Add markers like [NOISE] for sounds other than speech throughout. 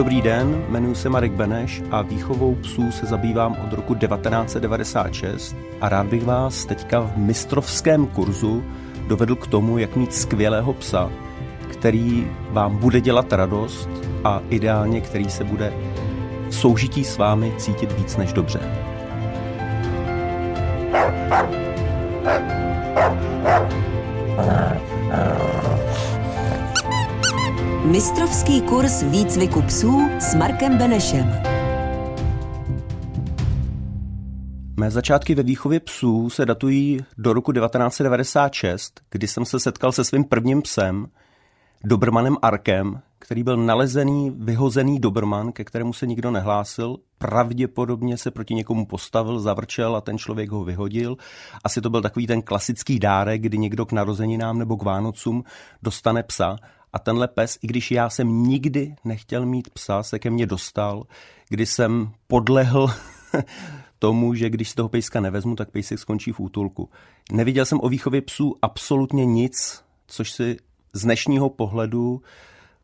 Dobrý den, jmenuji se Marek Beneš a výchovou psů se zabývám od roku 1996 a rád bych vás teďka v mistrovském kurzu dovedl k tomu, jak mít skvělého psa, který vám bude dělat radost a ideálně, který se bude v soužití s vámi cítit víc než dobře. Mistrovský kurz výcviku psů s Markem Benešem. Mé začátky ve výchově psů se datují do roku 1996, kdy jsem se setkal se svým prvním psem, Dobrmanem Arkem, který byl nalezený, vyhozený Dobrman, ke kterému se nikdo nehlásil. Pravděpodobně se proti někomu postavil, zavrčel a ten člověk ho vyhodil. Asi to byl takový ten klasický dárek, kdy někdo k narozeninám nebo k Vánocům dostane psa. A tenhle pes, i když já jsem nikdy nechtěl mít psa, se ke mně dostal, kdy jsem podlehl [LAUGHS] tomu, že když z toho pejska nevezmu, tak pejsek skončí v útulku. Neviděl jsem o výchově psů absolutně nic, což si z dnešního pohledu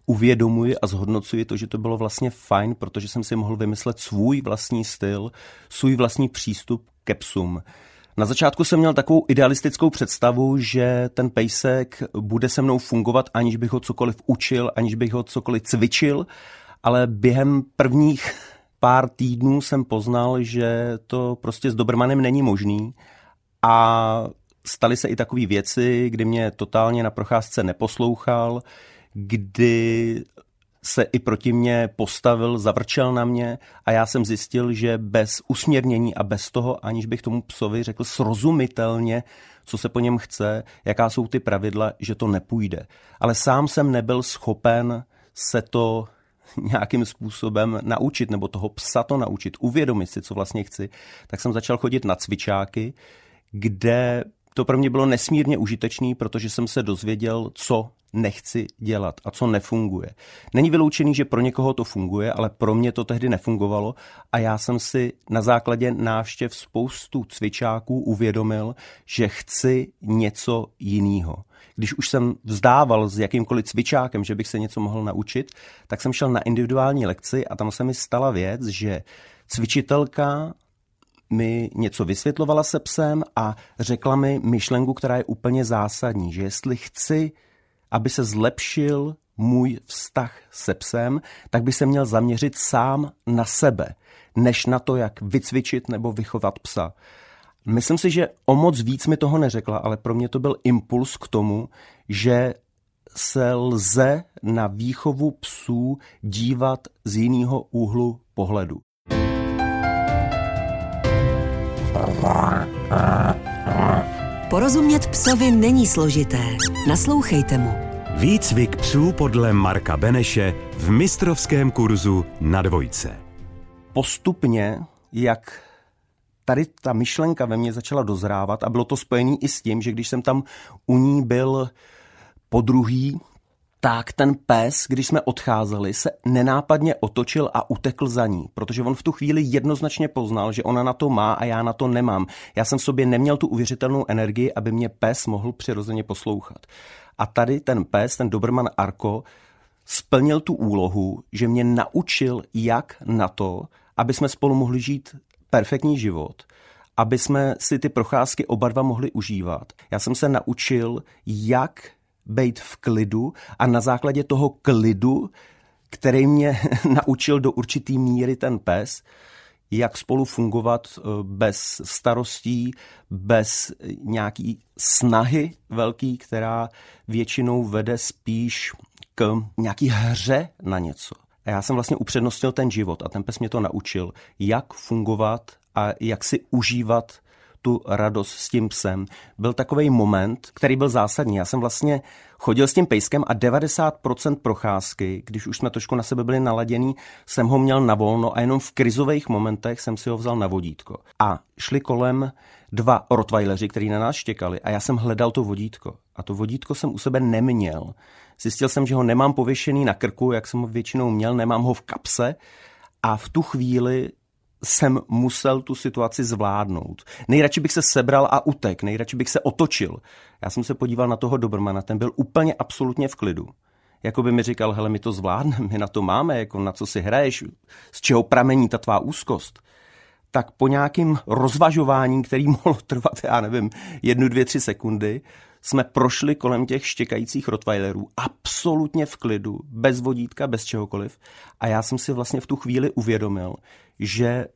uvědomuji a zhodnocuji to, že to bylo vlastně fajn, protože jsem si mohl vymyslet svůj vlastní styl, svůj vlastní přístup ke psům. Na začátku jsem měl takovou idealistickou představu, že ten pejsek bude se mnou fungovat, aniž bych ho cokoliv učil, aniž bych ho cokoliv cvičil, ale během prvních pár týdnů jsem poznal, že to prostě s Dobrmanem není možný. A staly se i takové věci, kdy mě totálně na procházce neposlouchal, kdy se i proti mě postavil, zavrčel na mě a já jsem zjistil, že bez usměrnění a bez toho, aniž bych tomu psovi řekl srozumitelně, co se po něm chce, jaká jsou ty pravidla, že to nepůjde. Ale sám jsem nebyl schopen se to nějakým způsobem naučit, nebo toho psa to naučit, uvědomit si, co vlastně chci, tak jsem začal chodit na cvičáky, kde to pro mě bylo nesmírně užitečný, protože jsem se dozvěděl, co nechci dělat a co nefunguje. Není vyloučený, že pro někoho to funguje, ale pro mě to tehdy nefungovalo a já jsem si na základě návštěv spoustu cvičáků uvědomil, že chci něco jiného. Když už jsem vzdával s jakýmkoliv cvičákem, že bych se něco mohl naučit, tak jsem šel na individuální lekci a tam se mi stala věc, že cvičitelka mi něco vysvětlovala se psem a řekla mi myšlenku, která je úplně zásadní, že jestli chci, aby se zlepšil můj vztah se psem, tak by se měl zaměřit sám na sebe, než na to, jak vycvičit nebo vychovat psa. Myslím si, že o moc víc mi toho neřekla, ale pro mě to byl impuls k tomu, že se lze na výchovu psů dívat z jiného úhlu pohledu. Porozumět psovi není složité. Naslouchejte mu. Výcvik psů podle Marka Beneše v mistrovském kurzu na dvojce. Postupně, jak tady ta myšlenka ve mně začala dozrávat a bylo to spojené i s tím, že když jsem tam u ní byl po druhý, tak ten pes, když jsme odcházeli, se nenápadně otočil a utekl za ní, protože on v tu chvíli jednoznačně poznal, že ona na to má a já na to nemám. Já jsem v sobě neměl tu uvěřitelnou energii, aby mě pes mohl přirozeně poslouchat. A tady ten pes, ten Dobrman Arko, splnil tu úlohu, že mě naučil, jak na to, aby jsme spolu mohli žít perfektní život, aby jsme si ty procházky oba dva mohli užívat. Já jsem se naučil, jak být v klidu a na základě toho klidu, který mě [LAUGHS] naučil do určitý míry ten pes, jak spolu fungovat eh, bez starostí, bez nějaký snahy velký, která většinou vede spíš k nějaký hře na něco. A já jsem vlastně upřednostnil ten život a ten pes mě to naučil, jak fungovat a jak si užívat tu radost s tím psem. Byl takový moment, který byl zásadní. Já jsem vlastně chodil s tím pejskem a 90% procházky, když už jsme trošku na sebe byli naladění, jsem ho měl na volno a jenom v krizových momentech jsem si ho vzal na vodítko. A šli kolem dva rottweileri, kteří na nás štěkali a já jsem hledal to vodítko. A to vodítko jsem u sebe neměl. Zjistil jsem, že ho nemám pověšený na krku, jak jsem ho většinou měl, nemám ho v kapse a v tu chvíli jsem musel tu situaci zvládnout. Nejradši bych se sebral a utek, nejradši bych se otočil. Já jsem se podíval na toho Dobrmana, ten byl úplně absolutně v klidu. jako by mi říkal, hele, my to zvládneme, my na to máme, jako na co si hraješ, z čeho pramení ta tvá úzkost, tak po nějakým rozvažování, který [LAUGHS] mohlo trvat, já nevím, jednu, dvě, tři sekundy, jsme prošli kolem těch štěkajících Rottweilerů absolutně v klidu, bez vodítka, bez čehokoliv. A já jsem si vlastně v tu chvíli uvědomil, že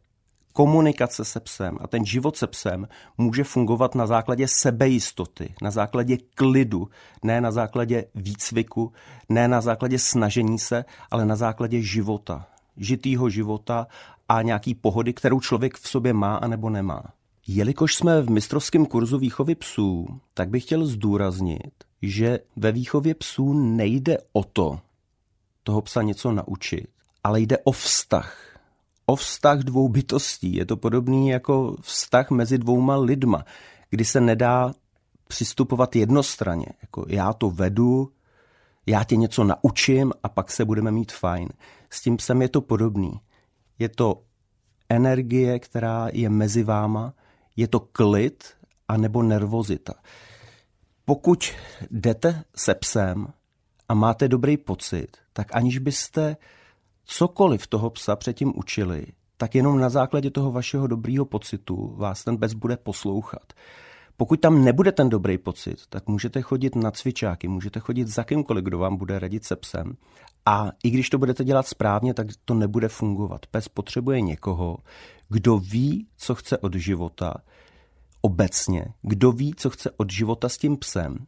komunikace se psem a ten život se psem může fungovat na základě sebejistoty, na základě klidu, ne na základě výcviku, ne na základě snažení se, ale na základě života. Žitýho života a nějaký pohody, kterou člověk v sobě má a nebo nemá. Jelikož jsme v mistrovském kurzu výchovy psů, tak bych chtěl zdůraznit, že ve výchově psů nejde o to, toho psa něco naučit, ale jde o vztah. O vztah dvou bytostí. Je to podobný jako vztah mezi dvouma lidma, kdy se nedá přistupovat jednostranně. Jako já to vedu, já tě něco naučím a pak se budeme mít fajn. S tím psem je to podobný. Je to energie, která je mezi váma, je to klid a nebo nervozita. Pokud jdete se psem a máte dobrý pocit, tak aniž byste cokoliv toho psa předtím učili, tak jenom na základě toho vašeho dobrýho pocitu vás ten pes bude poslouchat. Pokud tam nebude ten dobrý pocit, tak můžete chodit na cvičáky, můžete chodit za kýmkoliv, kdo vám bude radit se psem. A i když to budete dělat správně, tak to nebude fungovat. Pes potřebuje někoho, kdo ví, co chce od života, obecně, kdo ví, co chce od života s tím psem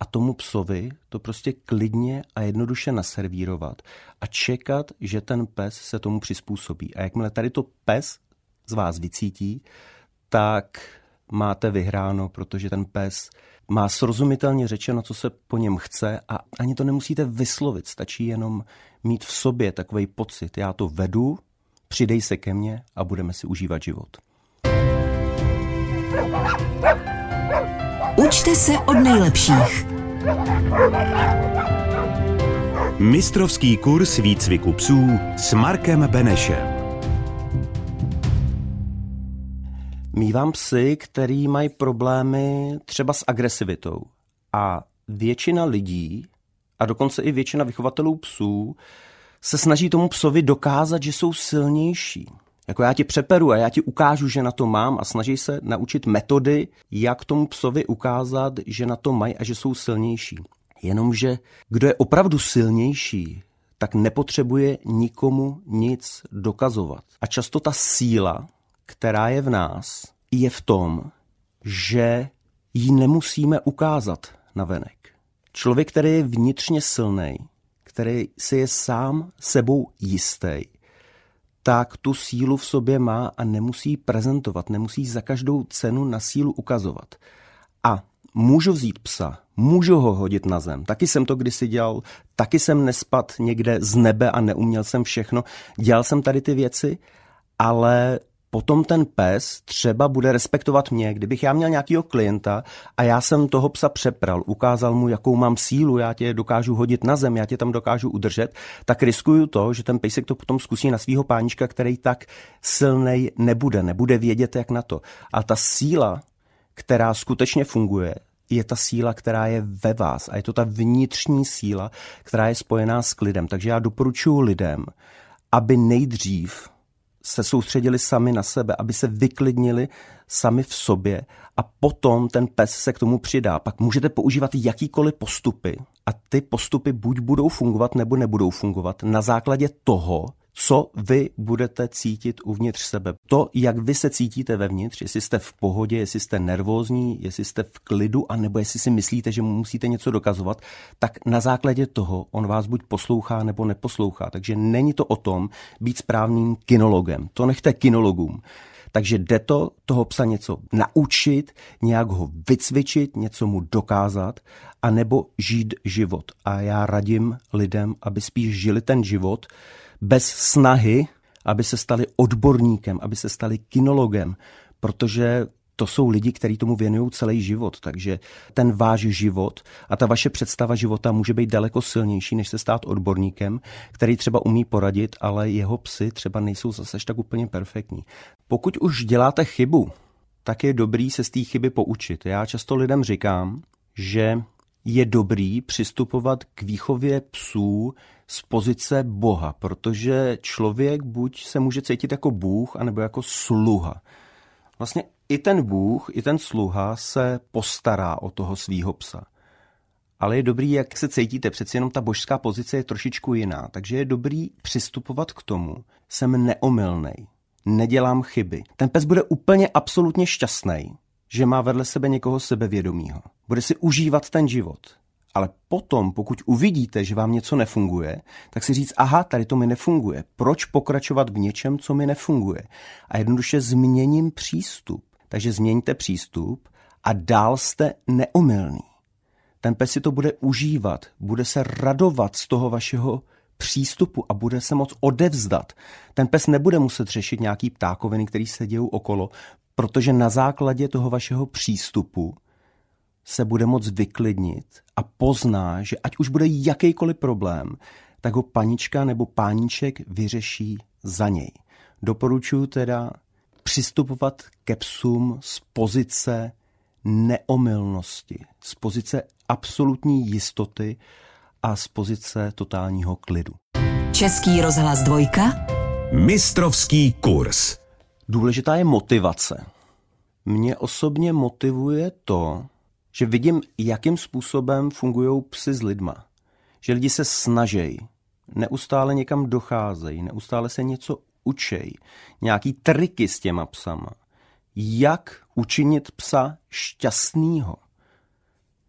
a tomu psovi to prostě klidně a jednoduše naservírovat a čekat, že ten pes se tomu přizpůsobí. A jakmile tady to pes z vás vycítí, tak máte vyhráno, protože ten pes má srozumitelně řečeno, co se po něm chce a ani to nemusíte vyslovit, stačí jenom mít v sobě takový pocit, já to vedu, přidej se ke mně a budeme si užívat život. Učte se od nejlepších. Mistrovský kurz výcviku psů s Markem Benešem. Mívám psy, který mají problémy třeba s agresivitou. A většina lidí, a dokonce i většina vychovatelů psů, se snaží tomu psovi dokázat, že jsou silnější. Jako já ti přeperu a já ti ukážu, že na to mám a snaží se naučit metody, jak tomu psovi ukázat, že na to mají a že jsou silnější. Jenomže kdo je opravdu silnější, tak nepotřebuje nikomu nic dokazovat. A často ta síla, která je v nás, je v tom, že ji nemusíme ukázat na venek. Člověk, který je vnitřně silný, který si je sám sebou jistý, tak tu sílu v sobě má a nemusí prezentovat, nemusí za každou cenu na sílu ukazovat. A můžu vzít psa, můžu ho hodit na zem. Taky jsem to kdysi dělal, taky jsem nespad někde z nebe a neuměl jsem všechno. Dělal jsem tady ty věci, ale potom ten pes třeba bude respektovat mě. Kdybych já měl nějakého klienta a já jsem toho psa přepral, ukázal mu, jakou mám sílu, já tě dokážu hodit na zem, já tě tam dokážu udržet, tak riskuju to, že ten pejsek to potom zkusí na svého pánička, který tak silnej nebude, nebude vědět, jak na to. A ta síla, která skutečně funguje, je ta síla, která je ve vás a je to ta vnitřní síla, která je spojená s klidem. Takže já doporučuji lidem, aby nejdřív se soustředili sami na sebe, aby se vyklidnili sami v sobě a potom ten pes se k tomu přidá. Pak můžete používat jakýkoliv postupy a ty postupy buď budou fungovat nebo nebudou fungovat na základě toho, co vy budete cítit uvnitř sebe. To, jak vy se cítíte vevnitř, jestli jste v pohodě, jestli jste nervózní, jestli jste v klidu, anebo jestli si myslíte, že mu musíte něco dokazovat, tak na základě toho on vás buď poslouchá nebo neposlouchá. Takže není to o tom být správným kinologem. To nechte kinologům. Takže jde to toho psa něco naučit, nějak ho vycvičit, něco mu dokázat, anebo žít život. A já radím lidem, aby spíš žili ten život, bez snahy, aby se stali odborníkem, aby se stali kinologem, protože to jsou lidi, kteří tomu věnují celý život, takže ten váš život a ta vaše představa života může být daleko silnější, než se stát odborníkem, který třeba umí poradit, ale jeho psy třeba nejsou zase tak úplně perfektní. Pokud už děláte chybu, tak je dobrý se z té chyby poučit. Já často lidem říkám, že je dobrý přistupovat k výchově psů z pozice Boha, protože člověk buď se může cítit jako Bůh, anebo jako sluha. Vlastně i ten Bůh, i ten sluha se postará o toho svýho psa. Ale je dobrý, jak se cítíte, přeci jenom ta božská pozice je trošičku jiná, takže je dobrý přistupovat k tomu, jsem neomylnej, nedělám chyby. Ten pes bude úplně absolutně šťastný, že má vedle sebe někoho sebevědomího. Bude si užívat ten život. Ale potom, pokud uvidíte, že vám něco nefunguje, tak si říct, aha, tady to mi nefunguje. Proč pokračovat v něčem, co mi nefunguje? A jednoduše změním přístup. Takže změňte přístup a dál jste neomylný. Ten pes si to bude užívat, bude se radovat z toho vašeho přístupu a bude se moc odevzdat. Ten pes nebude muset řešit nějaký ptákoviny, který se dějou okolo, protože na základě toho vašeho přístupu se bude moc vyklidnit a pozná, že ať už bude jakýkoliv problém, tak ho panička nebo páníček vyřeší za něj. Doporučuji teda přistupovat ke psům z pozice neomylnosti, z pozice absolutní jistoty a z pozice totálního klidu. Český rozhlas dvojka. Mistrovský kurz. Důležitá je motivace. Mě osobně motivuje to, že vidím, jakým způsobem fungují psy s lidma. Že lidi se snaží, neustále někam docházejí, neustále se něco učej, nějaký triky s těma psama. Jak učinit psa šťastného.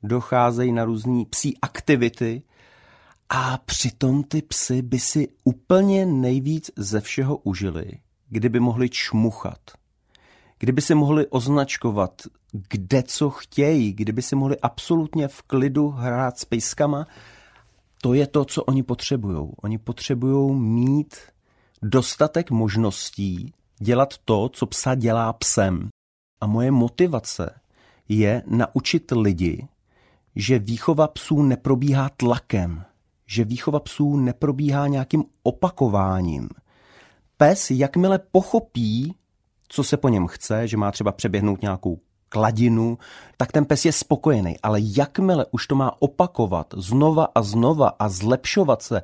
Docházejí na různé psí aktivity a přitom ty psy by si úplně nejvíc ze všeho užili, kdyby mohli čmuchat. Kdyby si mohli označkovat, kde co chtějí, kdyby si mohli absolutně v klidu hrát s pejskama, to je to, co oni potřebují. Oni potřebují mít dostatek možností dělat to, co psa dělá psem. A moje motivace je naučit lidi, že výchova psů neprobíhá tlakem, že výchova psů neprobíhá nějakým opakováním. Pes, jakmile pochopí, co se po něm chce, že má třeba přeběhnout nějakou kladinu, tak ten pes je spokojený. Ale jakmile už to má opakovat znova a znova a zlepšovat se,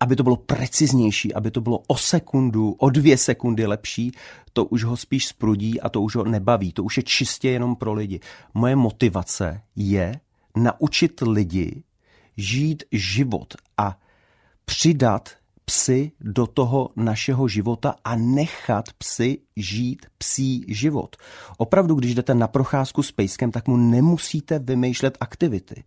aby to bylo preciznější, aby to bylo o sekundu, o dvě sekundy lepší, to už ho spíš sprudí a to už ho nebaví. To už je čistě jenom pro lidi. Moje motivace je naučit lidi žít život a přidat psy do toho našeho života a nechat psy žít psí život. Opravdu, když jdete na procházku s pejskem, tak mu nemusíte vymýšlet aktivity.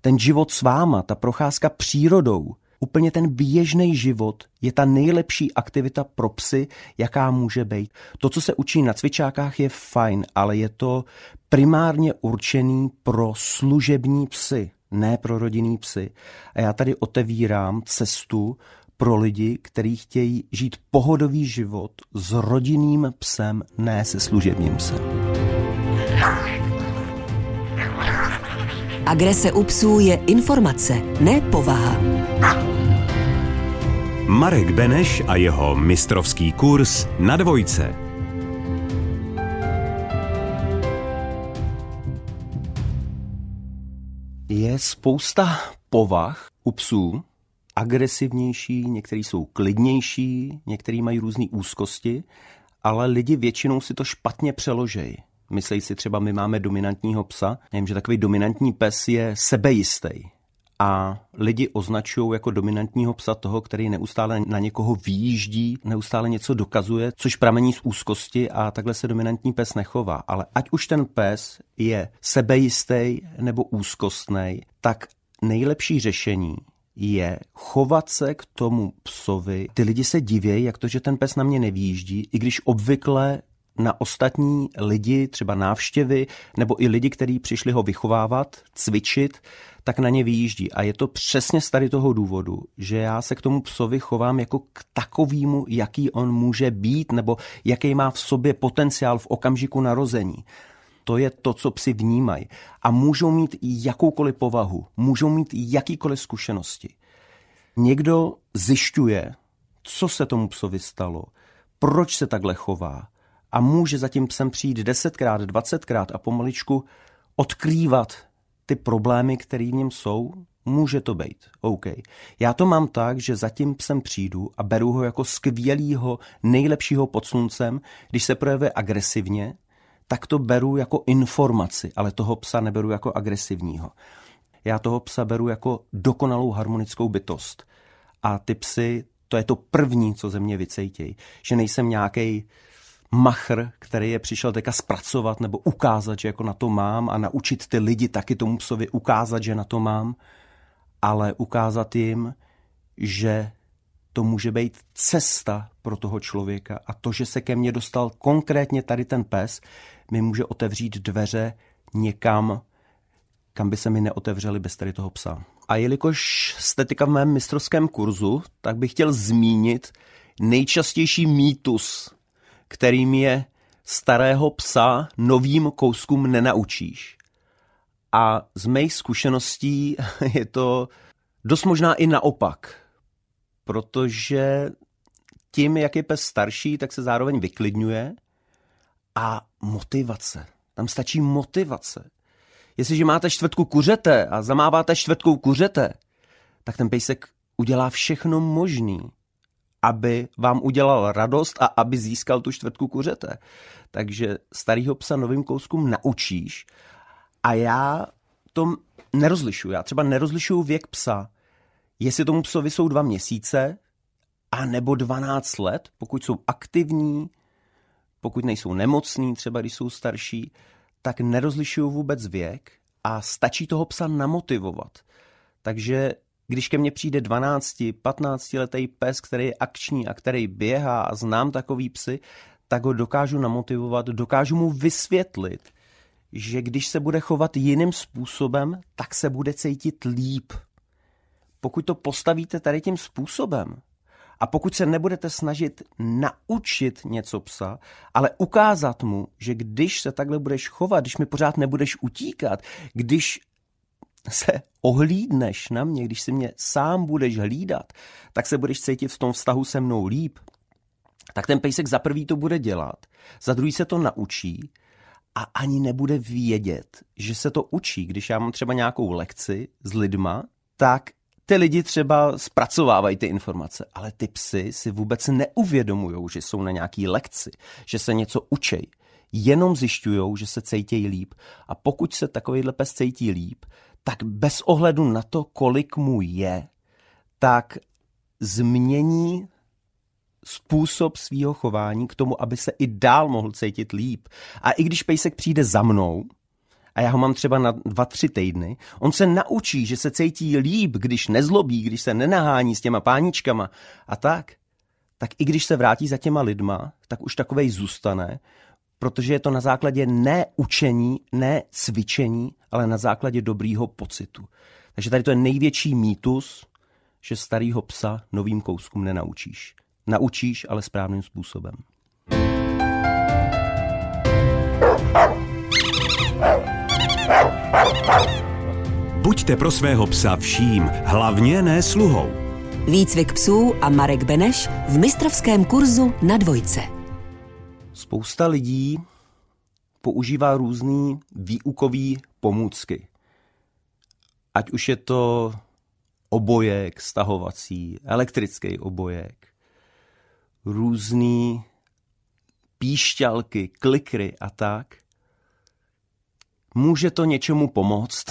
Ten život s váma, ta procházka přírodou, úplně ten běžný život je ta nejlepší aktivita pro psy, jaká může být. To, co se učí na cvičákách, je fajn, ale je to primárně určený pro služební psy, ne pro rodinný psy. A já tady otevírám cestu pro lidi, kteří chtějí žít pohodový život s rodinným psem, ne se služebním psem. Agrese u psů je informace, ne povaha. Marek Beneš a jeho mistrovský kurz na dvojce. Je spousta povah u psů, agresivnější, některý jsou klidnější, některý mají různé úzkosti, ale lidi většinou si to špatně přeložejí. Myslí si třeba, my máme dominantního psa, nevím, že takový dominantní pes je sebejistý. A lidi označují jako dominantního psa toho, který neustále na někoho výjíždí, neustále něco dokazuje, což pramení z úzkosti a takhle se dominantní pes nechová. Ale ať už ten pes je sebejistý nebo úzkostný, tak nejlepší řešení je chovat se k tomu psovi. Ty lidi se divějí, jak to, že ten pes na mě nevýjíždí, i když obvykle na ostatní lidi, třeba návštěvy, nebo i lidi, kteří přišli ho vychovávat, cvičit, tak na ně vyjíždí. A je to přesně z tady toho důvodu, že já se k tomu psovi chovám jako k takovému, jaký on může být, nebo jaký má v sobě potenciál v okamžiku narození. To je to, co psi vnímají. A můžou mít jakoukoliv povahu, můžou mít jakýkoliv zkušenosti. Někdo zjišťuje, co se tomu psovi stalo, proč se takhle chová, a může za tím psem přijít desetkrát, dvacetkrát a pomaličku odkrývat ty problémy, které v něm jsou, může to být. OK. Já to mám tak, že zatím psem přijdu a beru ho jako skvělýho, nejlepšího pod sluncem. Když se projevuje agresivně, tak to beru jako informaci, ale toho psa neberu jako agresivního. Já toho psa beru jako dokonalou harmonickou bytost. A ty psy, to je to první, co ze mě vycejtějí. Že nejsem nějaký machr, který je přišel teďka zpracovat nebo ukázat, že jako na to mám a naučit ty lidi taky tomu psovi ukázat, že na to mám, ale ukázat jim, že to může být cesta pro toho člověka a to, že se ke mně dostal konkrétně tady ten pes, mi může otevřít dveře někam, kam by se mi neotevřeli bez tady toho psa. A jelikož jste teďka v mém mistrovském kurzu, tak bych chtěl zmínit nejčastější mýtus, kterým je starého psa novým kouskům nenaučíš. A z mých zkušeností [LAUGHS] je to dost možná i naopak, protože tím, jak je pes starší, tak se zároveň vyklidňuje a motivace. Tam stačí motivace. Jestliže máte čtvrtku kuřete a zamáváte čtvrtkou kuřete, tak ten pejsek udělá všechno možný, aby vám udělal radost a aby získal tu čtvrtku kuřete. Takže starýho psa novým kouskům naučíš a já to nerozlišuju. Já třeba nerozlišuju věk psa. Jestli tomu psovi jsou dva měsíce a nebo 12 let, pokud jsou aktivní, pokud nejsou nemocní, třeba když jsou starší, tak nerozlišuju vůbec věk a stačí toho psa namotivovat. Takže když ke mně přijde 12, 15 letý pes, který je akční a který běhá a znám takový psy, tak ho dokážu namotivovat, dokážu mu vysvětlit, že když se bude chovat jiným způsobem, tak se bude cítit líp. Pokud to postavíte tady tím způsobem, a pokud se nebudete snažit naučit něco psa, ale ukázat mu, že když se takhle budeš chovat, když mi pořád nebudeš utíkat, když se ohlídneš na mě, když si mě sám budeš hlídat, tak se budeš cítit v tom vztahu se mnou líp, tak ten pejsek za prvý to bude dělat, za druhý se to naučí a ani nebude vědět, že se to učí. Když já mám třeba nějakou lekci s lidma, tak ty lidi třeba zpracovávají ty informace, ale ty psy si vůbec neuvědomují, že jsou na nějaký lekci, že se něco učej. Jenom zjišťují, že se cítějí líp. A pokud se takovýhle pes cítí líp, tak bez ohledu na to, kolik mu je, tak změní způsob svého chování k tomu, aby se i dál mohl cítit líp. A i když pejsek přijde za mnou, a já ho mám třeba na dva, tři týdny, on se naučí, že se cítí líp, když nezlobí, když se nenahání s těma páničkama a tak, tak i když se vrátí za těma lidma, tak už takovej zůstane, protože je to na základě ne učení, ne cvičení, ale na základě dobrýho pocitu. Takže tady to je největší mýtus, že starýho psa novým kouskům nenaučíš. Naučíš, ale správným způsobem. Buďte pro svého psa vším, hlavně ne sluhou. Výcvik psů a Marek Beneš v mistrovském kurzu na dvojce. Spousta lidí používá různý výukový pomůcky. Ať už je to obojek stahovací, elektrický obojek, různý píšťalky, klikry a tak. Může to něčemu pomoct,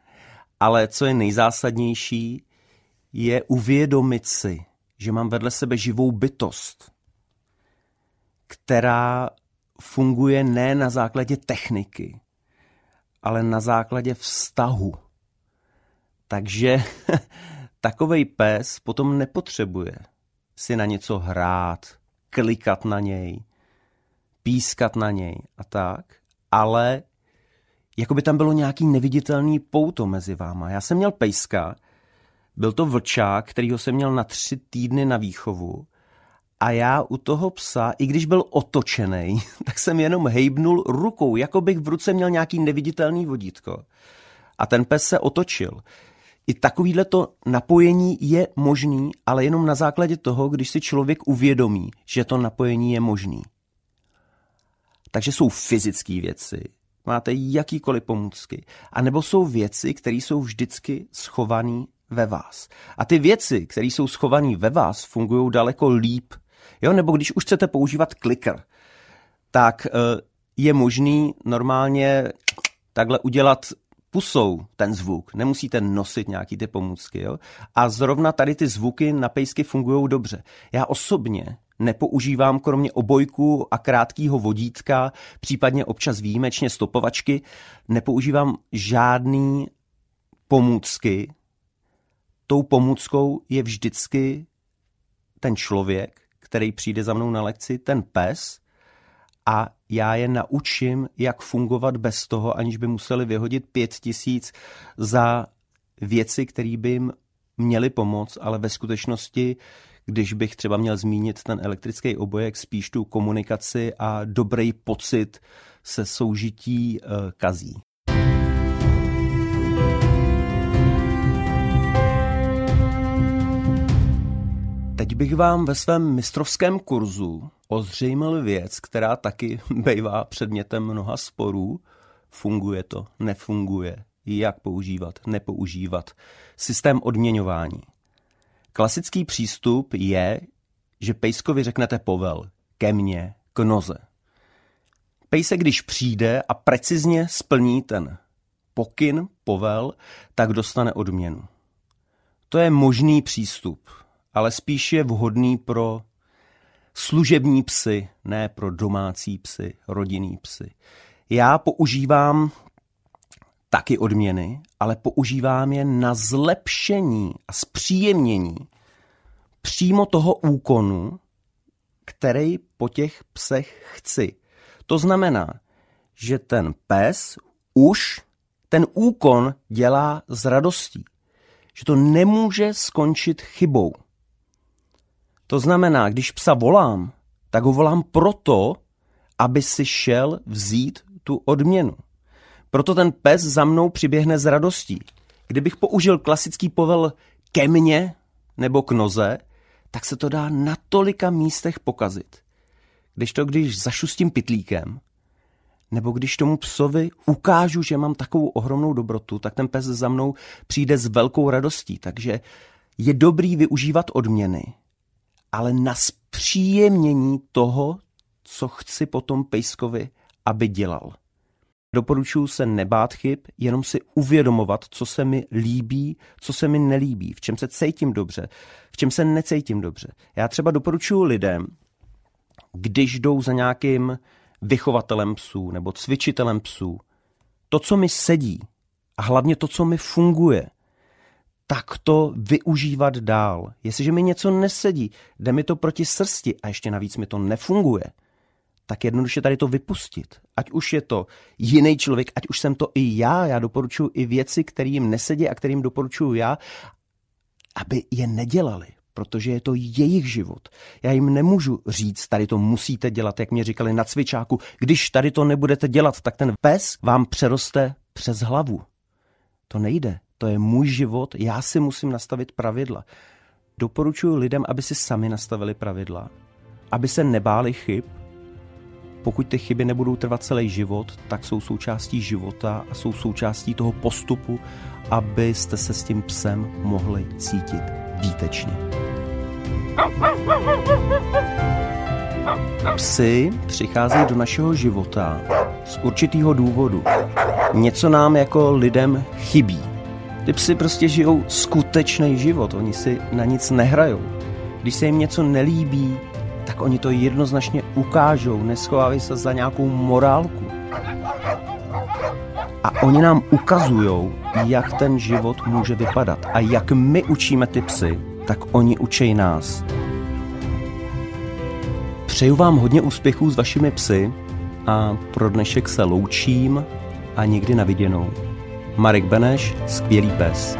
[LAUGHS] ale co je nejzásadnější, je uvědomit si, že mám vedle sebe živou bytost, která funguje ne na základě techniky, ale na základě vztahu. Takže [LAUGHS] takovej pes potom nepotřebuje si na něco hrát, klikat na něj, pískat na něj a tak, ale jako by tam bylo nějaký neviditelný pouto mezi váma. Já jsem měl pejska, byl to vlčák, kterýho jsem měl na tři týdny na výchovu a já u toho psa, i když byl otočený, [LAUGHS] tak jsem jenom hejbnul rukou, jako bych v ruce měl nějaký neviditelný vodítko. A ten pes se otočil. I takovýhle to napojení je možný, ale jenom na základě toho, když si člověk uvědomí, že to napojení je možný. Takže jsou fyzické věci, máte jakýkoliv pomůcky, anebo jsou věci, které jsou vždycky schované ve vás. A ty věci, které jsou schované ve vás, fungují daleko líp. Jo, nebo když už chcete používat kliker, tak eh, je možný normálně takhle udělat pusou ten zvuk. Nemusíte nosit nějaký ty pomůcky. Jo? A zrovna tady ty zvuky na pejsky fungují dobře. Já osobně nepoužívám kromě obojku a krátkého vodítka, případně občas výjimečně stopovačky, nepoužívám žádný pomůcky. Tou pomůckou je vždycky ten člověk, který přijde za mnou na lekci, ten pes, a já je naučím, jak fungovat bez toho, aniž by museli vyhodit pět tisíc za věci, které by jim měly pomoct, ale ve skutečnosti, když bych třeba měl zmínit ten elektrický obojek, spíš tu komunikaci a dobrý pocit se soužití uh, kazí. Teď bych vám ve svém mistrovském kurzu ozřejmil věc, která taky [LAUGHS] bývá předmětem mnoha sporů. Funguje to, nefunguje, jak používat, nepoužívat. Systém odměňování. Klasický přístup je, že pejskovi řeknete povel, ke mně, k noze. Pejsek, když přijde a precizně splní ten pokyn, povel, tak dostane odměnu. To je možný přístup, ale spíš je vhodný pro služební psy, ne pro domácí psy, rodinný psy. Já používám taky odměny, ale používám je na zlepšení a zpříjemnění přímo toho úkonu, který po těch psech chci. To znamená, že ten pes už ten úkon dělá s radostí. Že to nemůže skončit chybou. To znamená, když psa volám, tak ho volám proto, aby si šel vzít tu odměnu. Proto ten pes za mnou přiběhne s radostí. Kdybych použil klasický povel ke mně nebo k noze, tak se to dá na tolika místech pokazit. Když to, když zašustím pitlíkem, nebo když tomu psovi ukážu, že mám takovou ohromnou dobrotu, tak ten pes za mnou přijde s velkou radostí. Takže je dobrý využívat odměny, ale na zpříjemnění toho, co chci potom pejskovi, aby dělal. Doporučuji se nebát chyb, jenom si uvědomovat, co se mi líbí, co se mi nelíbí, v čem se cítím dobře, v čem se necítím dobře. Já třeba doporučuji lidem, když jdou za nějakým vychovatelem psů nebo cvičitelem psů, to, co mi sedí a hlavně to, co mi funguje, tak to využívat dál. Jestliže mi něco nesedí, jde mi to proti srsti a ještě navíc mi to nefunguje, tak jednoduše tady to vypustit. Ať už je to jiný člověk, ať už jsem to i já, já doporučuji i věci, kterým nesedí a kterým doporučuji já, aby je nedělali, protože je to jejich život. Já jim nemůžu říct, tady to musíte dělat, jak mě říkali na cvičáku. Když tady to nebudete dělat, tak ten pes vám přeroste přes hlavu. To nejde to je můj život, já si musím nastavit pravidla. Doporučuji lidem, aby si sami nastavili pravidla, aby se nebáli chyb. Pokud ty chyby nebudou trvat celý život, tak jsou součástí života a jsou součástí toho postupu, abyste se s tím psem mohli cítit výtečně. Psy přicházejí do našeho života z určitého důvodu. Něco nám jako lidem chybí. Ty psy prostě žijou skutečný život, oni si na nic nehrajou. Když se jim něco nelíbí, tak oni to jednoznačně ukážou, neschovávají se za nějakou morálku. A oni nám ukazují, jak ten život může vypadat. A jak my učíme ty psy, tak oni učej nás. Přeju vám hodně úspěchů s vašimi psy a pro dnešek se loučím a někdy na viděnou. Marek Beneš, skvělý pes.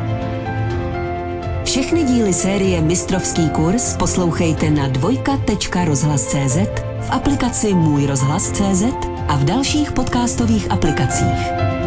Všechny díly série Mistrovský kurz poslouchejte na dvojka.rozhlas.cz, v aplikaci Můj rozhlas.cz a v dalších podcastových aplikacích.